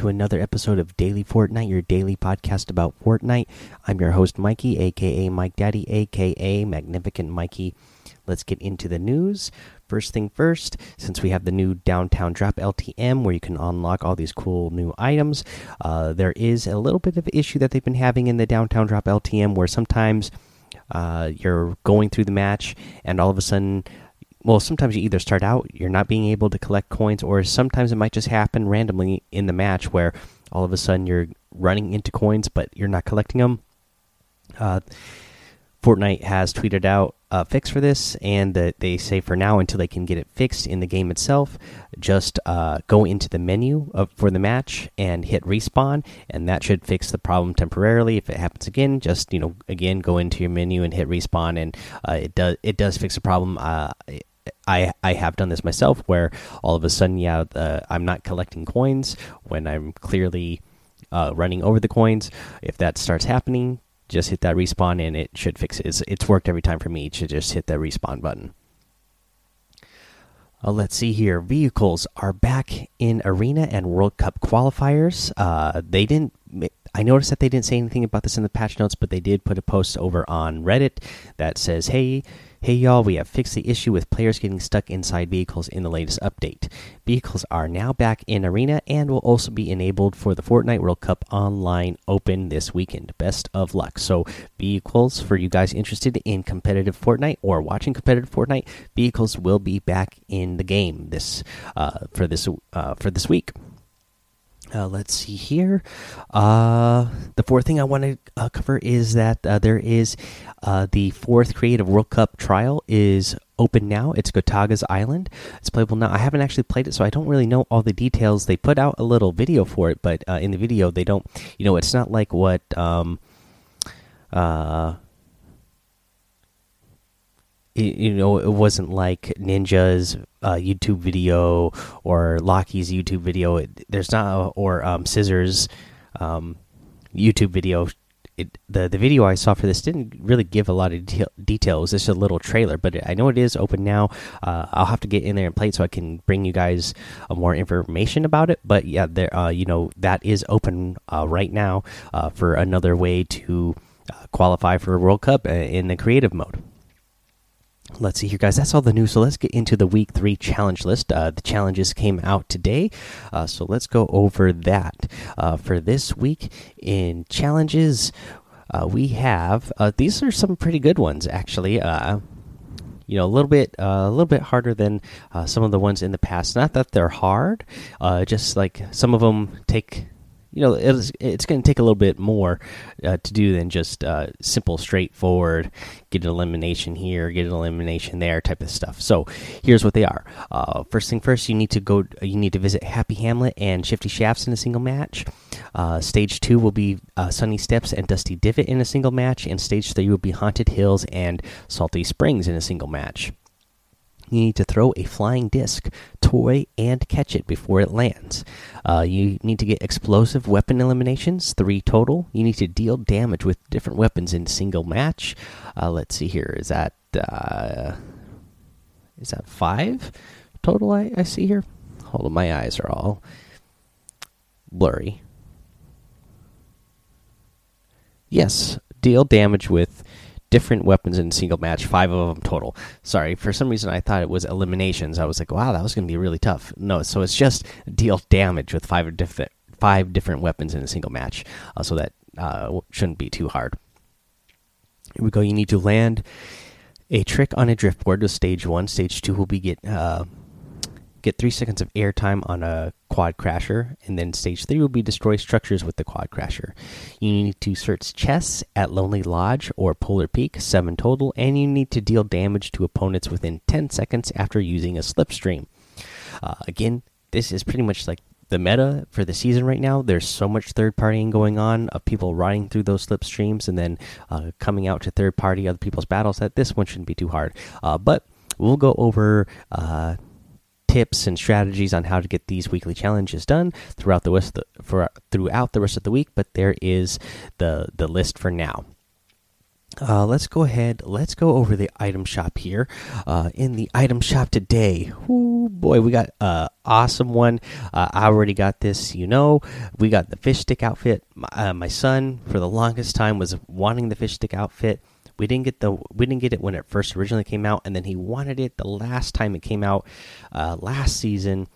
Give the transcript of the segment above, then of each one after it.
To another episode of Daily Fortnite, your daily podcast about Fortnite. I'm your host, Mikey, aka Mike Daddy, aka Magnificent Mikey. Let's get into the news. First thing first, since we have the new Downtown Drop LTM where you can unlock all these cool new items, uh, there is a little bit of issue that they've been having in the Downtown Drop LTM where sometimes uh, you're going through the match and all of a sudden well, sometimes you either start out, you're not being able to collect coins, or sometimes it might just happen randomly in the match where all of a sudden you're running into coins, but you're not collecting them. Uh, Fortnite has tweeted out a fix for this, and that they say for now, until they can get it fixed in the game itself, just uh, go into the menu of, for the match and hit respawn, and that should fix the problem temporarily. If it happens again, just you know, again, go into your menu and hit respawn, and uh, it does it does fix the problem. Uh, I I have done this myself, where all of a sudden, yeah, I'm not collecting coins when I'm clearly uh, running over the coins. If that starts happening, just hit that respawn and it should fix it. It's, it's worked every time for me to just hit that respawn button. Uh, let's see here. Vehicles are back in arena and World Cup qualifiers. Uh, they didn't. I noticed that they didn't say anything about this in the patch notes, but they did put a post over on Reddit that says, "Hey, Hey y'all, we have fixed the issue with players getting stuck inside vehicles in the latest update. Vehicles are now back in Arena and will also be enabled for the Fortnite World Cup Online Open this weekend. Best of luck. So, vehicles for you guys interested in competitive Fortnite or watching competitive Fortnite, vehicles will be back in the game this uh, for this uh, for this week. Uh, let's see here. Uh, the fourth thing I want to uh, cover is that uh, there is uh, the fourth Creative World Cup trial is open now. It's Gotaga's Island. It's playable now. I haven't actually played it, so I don't really know all the details. They put out a little video for it, but uh, in the video they don't. You know, it's not like what. Um, you know, it wasn't like Ninja's uh, YouTube video or Lockie's YouTube video. It, there's not, or um, Cizzorz um, YouTube video. It, the the video I saw for this didn't really give a lot of detail, detail. It was just a little trailer, but I know it is open now. Uh, I'll have to get in there and play it so I can bring you guys uh, more information about it. But yeah, there, uh, you know, that is open uh, right now uh, for another way to uh, qualify for a World Cup in the creative mode. Let's see here, guys. That's all the news. So let's get into the week three challenge list. Uh, the challenges came out today. Uh, so let's go over that. Uh, for this week in challenges, uh, we have uh, these are some pretty good ones, actually. Uh, you know, a little bit, a little bit harder than some of the ones in the past. Not that they're hard, just like some of them take you know it's it's going to take a little bit more uh, to do than just uh, simple straightforward get an elimination here get an elimination there type of stuff. So here's what they are. Uh, first thing first you need to go you need to visit happy hamlet and shifty shafts in a single match. Uh, stage two will be uh, sunny steps and dusty divot in a single match and stage three will be haunted hills and salty springs in a single match you need to throw a flying disc, toy, and catch it before it lands. Uh, you need to get explosive weapon eliminations, three total. You need to deal damage with different weapons in single match. Uh, let's see here. Is that uh, is that five total? I, I see here. Hold on, my eyes are all blurry. Yes, deal damage with different weapons in a single match, five of them total. Sorry, for some reason I thought it was eliminations. I was like, wow, that was going to be really tough. No, so it's just deal damage with five different five different weapons in a single match, uh, so that uh, shouldn't be too hard. Here we go. You need to land a trick on a driftboard with stage one. Stage two will be get uh, get three seconds of airtime on a quad crasher, and then stage three will be destroy structures with the quad crasher. You need to search chests at Lonely Lodge or Polar Peak, seven total, and you need to deal damage to opponents within 10 seconds after using a slipstream. Uh, again, this is pretty much like the meta for the season right now. There's so much third partying going on of people riding through those slipstreams and then uh, coming out to third party other people's battles that this one shouldn't be too hard. Uh, but we'll go over uh, tips and strategies on how to get these weekly challenges done throughout the rest the, for throughout the rest of the week. But there is the the list for now. uh, let's go ahead. Let's go over the item shop here. Uh, in the item shop today, oh boy, we got uh awesome one. Uh, I already got this. You know, we got the fish stick outfit. My, uh, my son, for the longest time, was wanting the fish stick outfit. We didn't get the we didn't get it when it first originally came out, and then he wanted it the last time it came out uh, last season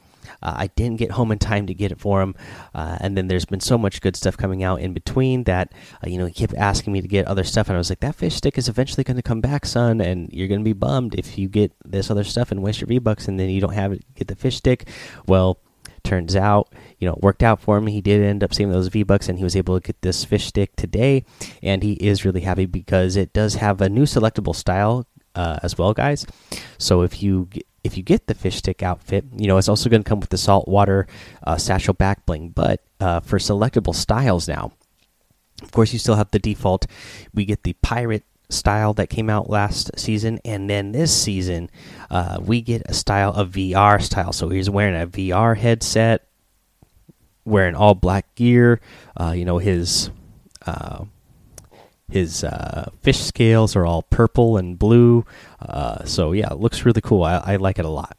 uh, I didn't get home in time to get it for him, uh, and then there's been so much good stuff coming out in between that uh, you know he kept asking me to get other stuff, and I was like, that fish stick is eventually going to come back, son, and you're going to be bummed if you get this other stuff and waste your V bucks, and then you don't have it get the fish stick. Well, turns out you know worked out for him he did end up saving those v bucks and he was able to get this fish stick today and he is really happy because it does have a new selectable style uh, as well guys so if you if you get the fish stick outfit, you know it's also going to come with the saltwater uh, satchel back bling. But uh, for selectable styles now, of course, you still have the default. We get the pirate style that came out last season, and then this season uh, we get a style of VR style. So he's wearing a VR headset, wearing all black gear. Uh, you know his uh, his uh, fish scales are all purple and blue. Uh, so yeah, it looks really cool. I, I, like it a lot.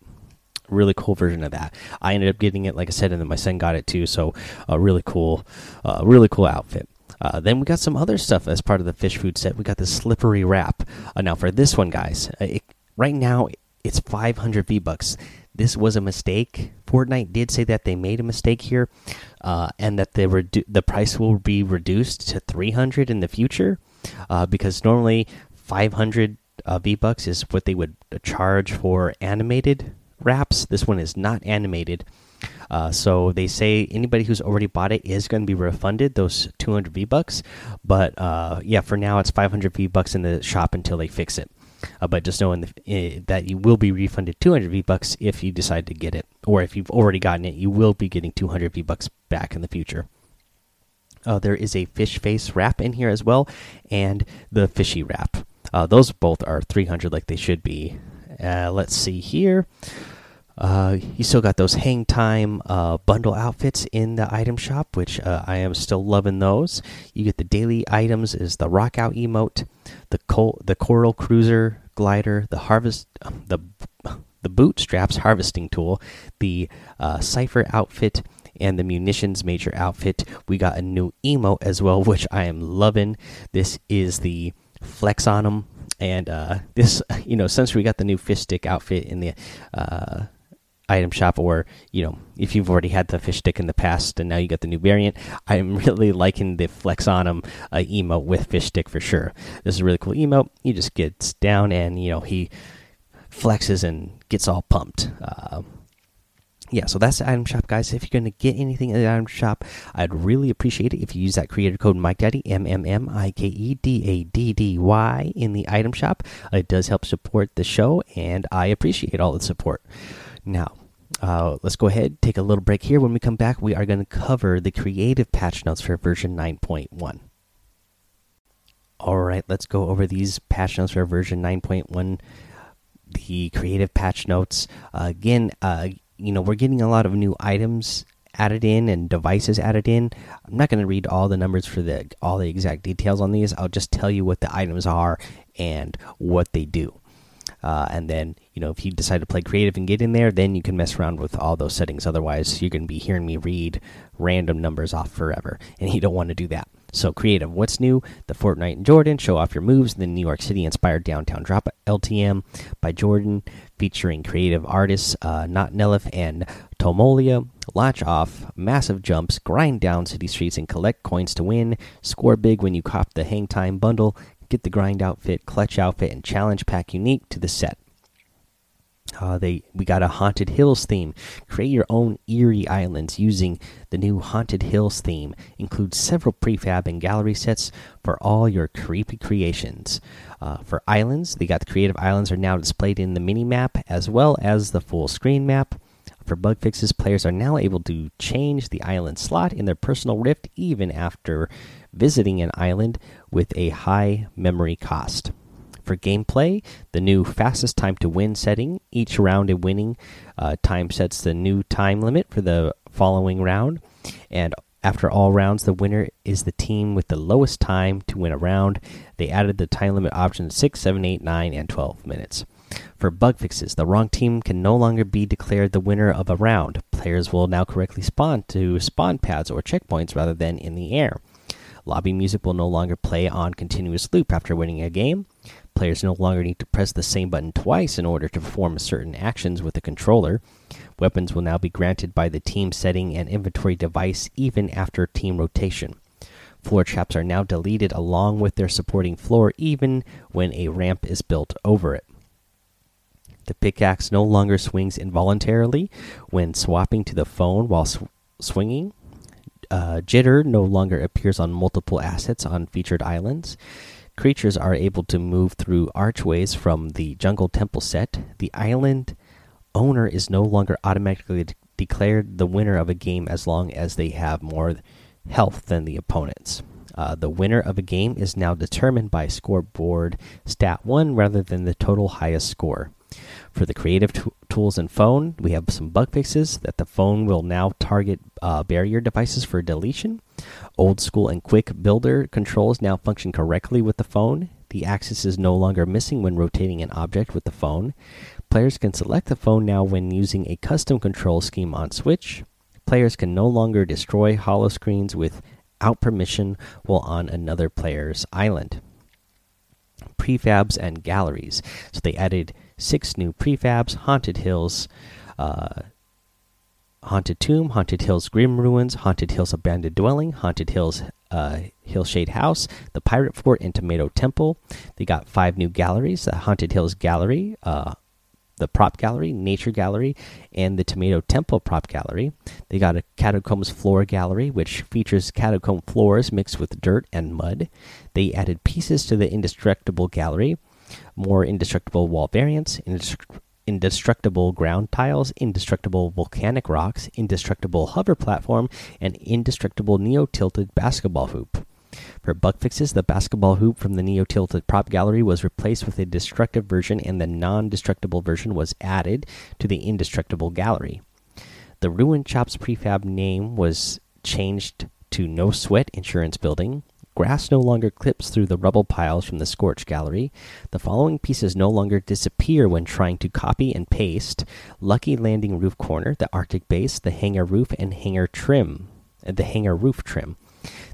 Really cool version of that. I ended up getting it, like I said, and then my son got it too. So a really cool, uh, really cool outfit. Uh, then we got some other stuff as part of the fish food set. We got the slippery wrap. Uh, now for this one, guys, uh, it, right now it's 500 V bucks. This was a mistake. Fortnite did say that they made a mistake here, uh, and that they the price will be reduced to 300 in the future, uh, because normally 500 uh, V bucks is what they would charge for animated wraps. This one is not animated. Uh, so they say anybody who's already bought it is going to be refunded those 200 V bucks, but uh, yeah, for now it's 500 V bucks in the shop until they fix it. Uh, but just knowing the, uh, that you will be refunded 200 V bucks if you decide to get it, or if you've already gotten it, you will be getting 200 V bucks back in the future. Uh, there is a fish face wrap in here as well, and the fishy wrap. Uh, those both are 300 like they should be. Uh, let's see here. Uh, you still got those hang time uh, bundle outfits in the item shop, which uh, I am still loving those. You get the daily items is the rock out emote, the col the coral cruiser glider, the harvest the the bootstraps harvesting tool, the uh, cipher outfit, and the munitions major outfit. We got a new emote as well, which I am loving. This is the flex on them. And uh, this, you know, since we got the new fish stick outfit in the uh, item shop or you know if you've already had the fish stick in the past and now you got the new variant i'm really liking the flex on them uh, emote with fish stick for sure this is a really cool emote he just gets down and you know he flexes and gets all pumped uh, yeah, so that's the item shop, guys. If you're going to get anything in the item shop, I'd really appreciate it if you use that creator code Mike Daddy M M M I K E D A D D Y in the item shop. It does help support the show, and I appreciate all the support. Now, uh, let's go ahead, take a little break here. When we come back, we are going to cover the creative patch notes for version 9.1. All right, let's go over these patch notes for version 9.1. The creative patch notes. Uh, again, uh, you know, we're getting a lot of new items added in and devices added in. I'm not going to read all the numbers for the all the exact details on these. I'll just tell you what the items are and what they do. Uh, and then, you know, if you decide to play creative and get in there, then you can mess around with all those settings. Otherwise, you're going to be hearing me read random numbers off forever, and you don't want to do that. So, creative, what's new? The Fortnite and Jordan show off your moves. In the New York City inspired downtown drop LTM by Jordan, featuring creative artists uh, NotNellaf and Tollmolia. Launch off, massive jumps, grind down city streets, and collect coins to win. Score big when you cop the Hang Time bundle. Get the grind outfit, clutch outfit, and challenge pack unique to the set. Uh, they we got a haunted hills theme. Create your own eerie islands using the new haunted hills theme. Includes several prefab and gallery sets for all your creepy creations. Uh, for islands, they got the creative islands are now displayed in the mini map as well as the full screen map. For bug fixes, players are now able to change the island slot in their personal rift even after visiting an island with a high memory cost. For gameplay, the new fastest time to win setting. Each round of winning uh, time sets the new time limit for the following round. And after all rounds, the winner is the team with the lowest time to win a round. They added the time limit options 6, 7, 8, 9, and 12 minutes. For bug fixes, the wrong team can no longer be declared the winner of a round. Players will now correctly spawn to spawn pads or checkpoints rather than in the air. Lobby music will no longer play on continuous loop after winning a game. Players no longer need to press the same button twice in order to perform certain actions with the controller. Weapons will now be granted by the team setting and inventory device even after team rotation. Floor traps are now deleted along with their supporting floor even when a ramp is built over it. The pickaxe no longer swings involuntarily when swapping to the phone while sw swinging uh, jitter no longer appears on multiple assets on featured islands. Creatures are able to move through archways from the jungle temple set. The island owner is no longer automatically de declared the winner of a game as long as they have more health than the opponents. Uh, the winner of a game is now determined by scoreboard stat 1 rather than the total highest score. For the creative tools and phone, we have some bug fixes that the phone will now target uh, barrier devices for deletion. Old school and quick builder controls now function correctly with the phone. The axis is no longer missing when rotating an object with the phone. Players can select the phone now when using a custom control scheme on Switch. Players can no longer destroy hollow screens without permission while on another player's island. Prefabs and galleries. So they added six new prefabs Haunted Hills, uh, Haunted Tomb, Haunted Hills Grim Ruins, Haunted Hills Abandoned Dwelling, Haunted Hills uh, Hillshade House, the Pirate Fort, and Tomato Temple. They got five new galleries the Haunted Hills Gallery, uh, the Prop Gallery, Nature Gallery, and the Tomato Temple Prop Gallery. They got a Catacombs Floor Gallery, which features catacomb floors mixed with dirt and mud. They added pieces to the Indestructible Gallery, more indestructible wall variants, indestructible ground tiles, indestructible volcanic rocks, indestructible hover platform, and indestructible neo tilted basketball hoop. For bug fixes, the basketball hoop from the Neo Tilted Prop Gallery was replaced with a destructive version, and the non destructible version was added to the Indestructible Gallery. The Ruined Shops prefab name was changed to No Sweat Insurance Building. Grass no longer clips through the rubble piles from the Scorch Gallery. The following pieces no longer disappear when trying to copy and paste Lucky Landing Roof Corner, the Arctic Base, the Hangar Roof, and Hangar Trim. Uh, the Hangar Roof Trim.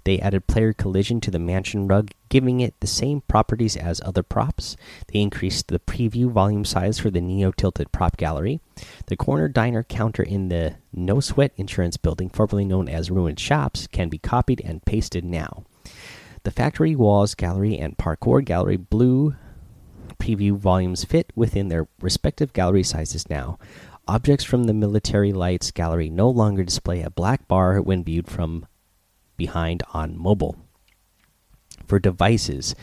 They added player collision to the mansion rug, giving it the same properties as other props. They increased the preview volume size for the Neo Tilted Prop Gallery. The corner diner counter in the No Sweat Insurance Building, formerly known as Ruined Shops, can be copied and pasted now. The Factory Walls Gallery and Parkour Gallery Blue preview volumes fit within their respective gallery sizes now. Objects from the Military Lights Gallery no longer display a black bar when viewed from behind on mobile. For devices,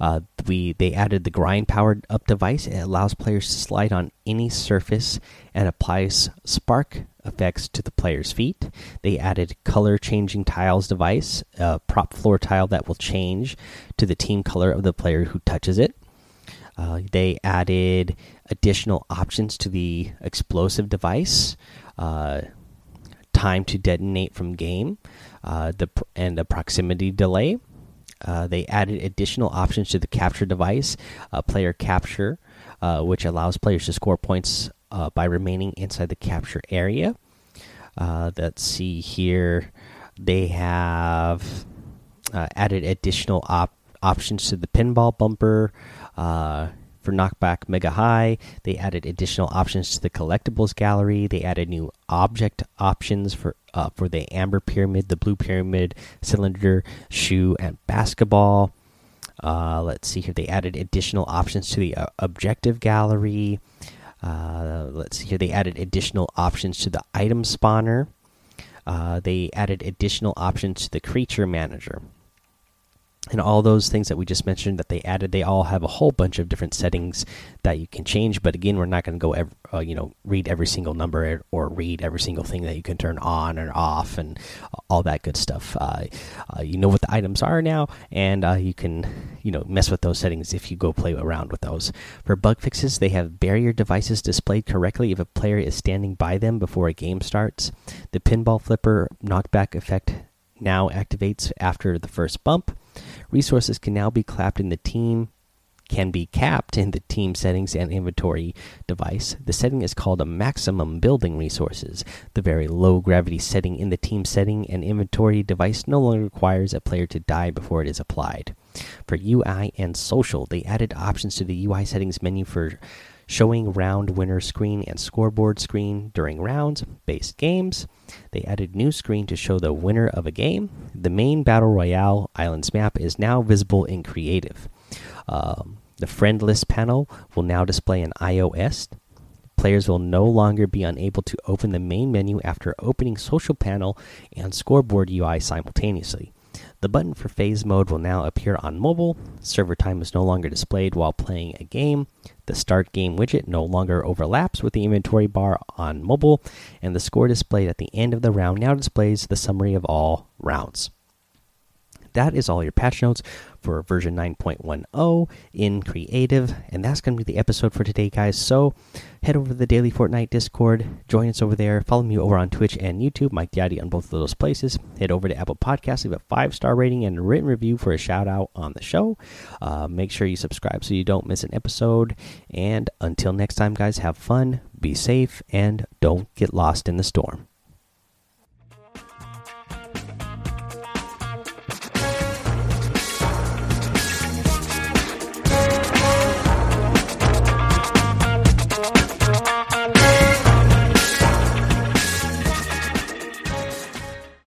uh, we they added the grind powered up device. It allows players to slide on any surface and applies spark effects to the player's feet. They added color changing tiles device, a prop floor tile that will change to the team color of the player who touches it. Uh, they added additional options to the explosive device, uh, time to detonate from game, uh, the and the proximity delay. Uh, they added additional options to the capture device, uh, player capture, uh, which allows players to score points uh, by remaining inside the capture area. Uh, let's see here. They have uh, added additional op options to the pinball bumper uh, for knockback mega high. They added additional options to the collectibles gallery. They added new object options for uh, for the amber pyramid, the blue pyramid, cylinder, shoe, and basketball. Uh, let's see here. They added additional options to the uh, objective gallery. Uh, let's see here. They added additional options to the item spawner. Uh, they added additional options to the creature manager and all those things that we just mentioned that they added they all have a whole bunch of different settings that you can change. But again we're not going to go every, uh, you know read every single number or read every single thing that you can turn on or off and all that good stuff. Uh, uh, you know what the items are now and uh, you can you know mess with those settings if you go play around with those. For bug fixes they have barrier devices displayed correctly if a player is standing by them before a game starts. The pinball flipper knockback effect now activates after the first bump. Resources can now be clapped in the team can be capped in the team settings and inventory device. The setting is called a maximum building resources. The very low gravity setting in the team setting and inventory device no longer requires a player to die before it is applied. For UI and social, they added options to the UI settings menu for showing round winner screen and scoreboard screen during rounds based games. They added new screen to show the winner of a game. The main battle royale islands map is now visible in creative. Um, the friend list panel will now display an iOS. Players will no longer be unable to open the main menu after opening social panel and scoreboard UI simultaneously. The button for phase mode will now appear on mobile. Server time is no longer displayed while playing a game. The start game widget no longer overlaps with the inventory bar on mobile, and the score displayed at the end of the round now displays the summary of all rounds that is all your patch notes for version 9.10 in creative. And that's going to be the episode for today guys. So head over to the daily fortnite discord. Join us over there. Follow me over on twitch and youtube mike daddy on both of those places. Head over to apple podcasts leave a five star rating and a written review for a shout out on the show. Uh, make sure you subscribe so you don't miss an episode. And until next time guys have fun be safe and don't get lost in the storm